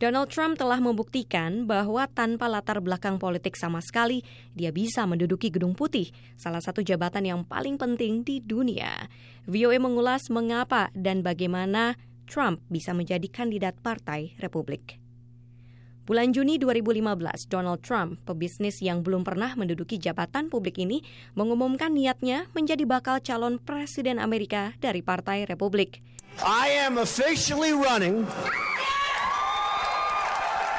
Donald Trump telah membuktikan bahwa tanpa latar belakang politik sama sekali, dia bisa menduduki Gedung Putih, salah satu jabatan yang paling penting di dunia. VOA mengulas mengapa dan bagaimana Trump bisa menjadi kandidat Partai Republik. Bulan Juni 2015, Donald Trump, pebisnis yang belum pernah menduduki jabatan publik ini, mengumumkan niatnya menjadi bakal calon presiden Amerika dari Partai Republik. I am officially running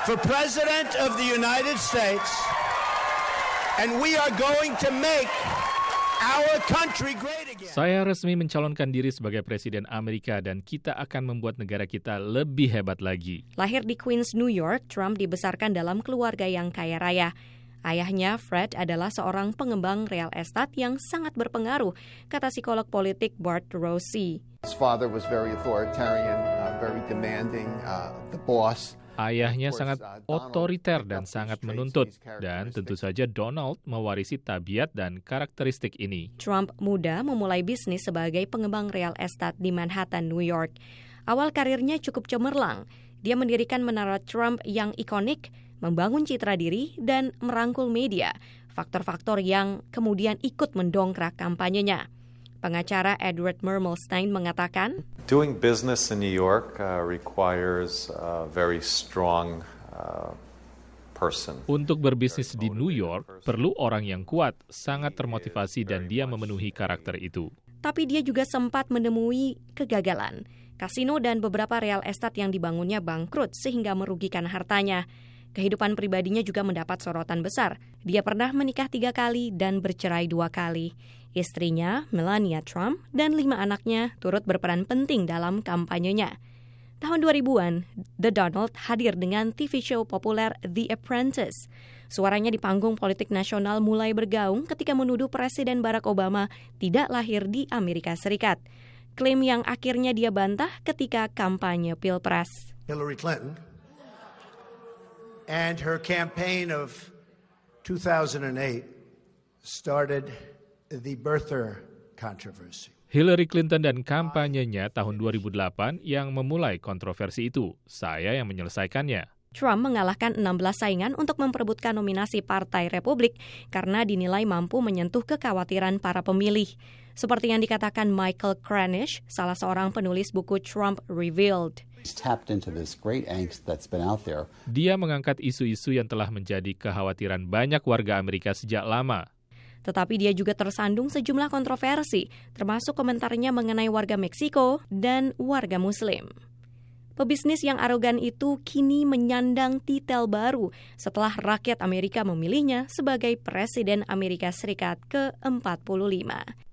for President of the United States, and we are going to make our country great again. Saya resmi mencalonkan diri sebagai Presiden Amerika dan kita akan membuat negara kita lebih hebat lagi. Lahir di Queens, New York, Trump dibesarkan dalam keluarga yang kaya raya. Ayahnya, Fred, adalah seorang pengembang real estate yang sangat berpengaruh, kata psikolog politik Bart Rossi. His father was very authoritarian, uh, very demanding, uh, the boss. Ayahnya sangat otoriter dan sangat menuntut, dan tentu saja Donald mewarisi tabiat dan karakteristik ini. Trump muda memulai bisnis sebagai pengembang real estate di Manhattan, New York. Awal karirnya cukup cemerlang. Dia mendirikan menara Trump yang ikonik, membangun citra diri, dan merangkul media, faktor-faktor yang kemudian ikut mendongkrak kampanyenya. Pengacara Edward Mermelstein mengatakan, Doing business in New York uh, requires a very strong uh, person. Untuk berbisnis di New York, perlu orang yang kuat, sangat termotivasi dan dia memenuhi karakter itu. Tapi dia juga sempat menemui kegagalan. Kasino dan beberapa real estate yang dibangunnya bangkrut sehingga merugikan hartanya. Kehidupan pribadinya juga mendapat sorotan besar. Dia pernah menikah tiga kali dan bercerai dua kali. Istrinya, Melania Trump, dan lima anaknya turut berperan penting dalam kampanyenya. Tahun 2000-an, The Donald hadir dengan TV show populer The Apprentice. Suaranya di panggung politik nasional mulai bergaung ketika menuduh Presiden Barack Obama tidak lahir di Amerika Serikat. Klaim yang akhirnya dia bantah ketika kampanye Pilpres. Hillary Clinton and her campaign of 2008 started the birther controversy. Hillary Clinton dan kampanyenya tahun 2008 yang memulai kontroversi itu. Saya yang menyelesaikannya. Trump mengalahkan 16 saingan untuk memperebutkan nominasi Partai Republik karena dinilai mampu menyentuh kekhawatiran para pemilih. Seperti yang dikatakan Michael Kranish, salah seorang penulis buku Trump Revealed. Dia mengangkat isu-isu yang telah menjadi kekhawatiran banyak warga Amerika sejak lama. Tetapi dia juga tersandung sejumlah kontroversi, termasuk komentarnya mengenai warga Meksiko dan warga Muslim. Pebisnis yang arogan itu kini menyandang titel baru setelah rakyat Amerika memilihnya sebagai Presiden Amerika Serikat ke-45.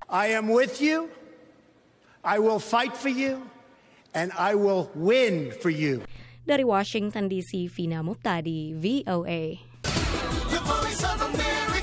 I am with you. I will fight for you. And I will win for you. Dari Washington DC, Vina Muptadi, VOA. The Voice of America.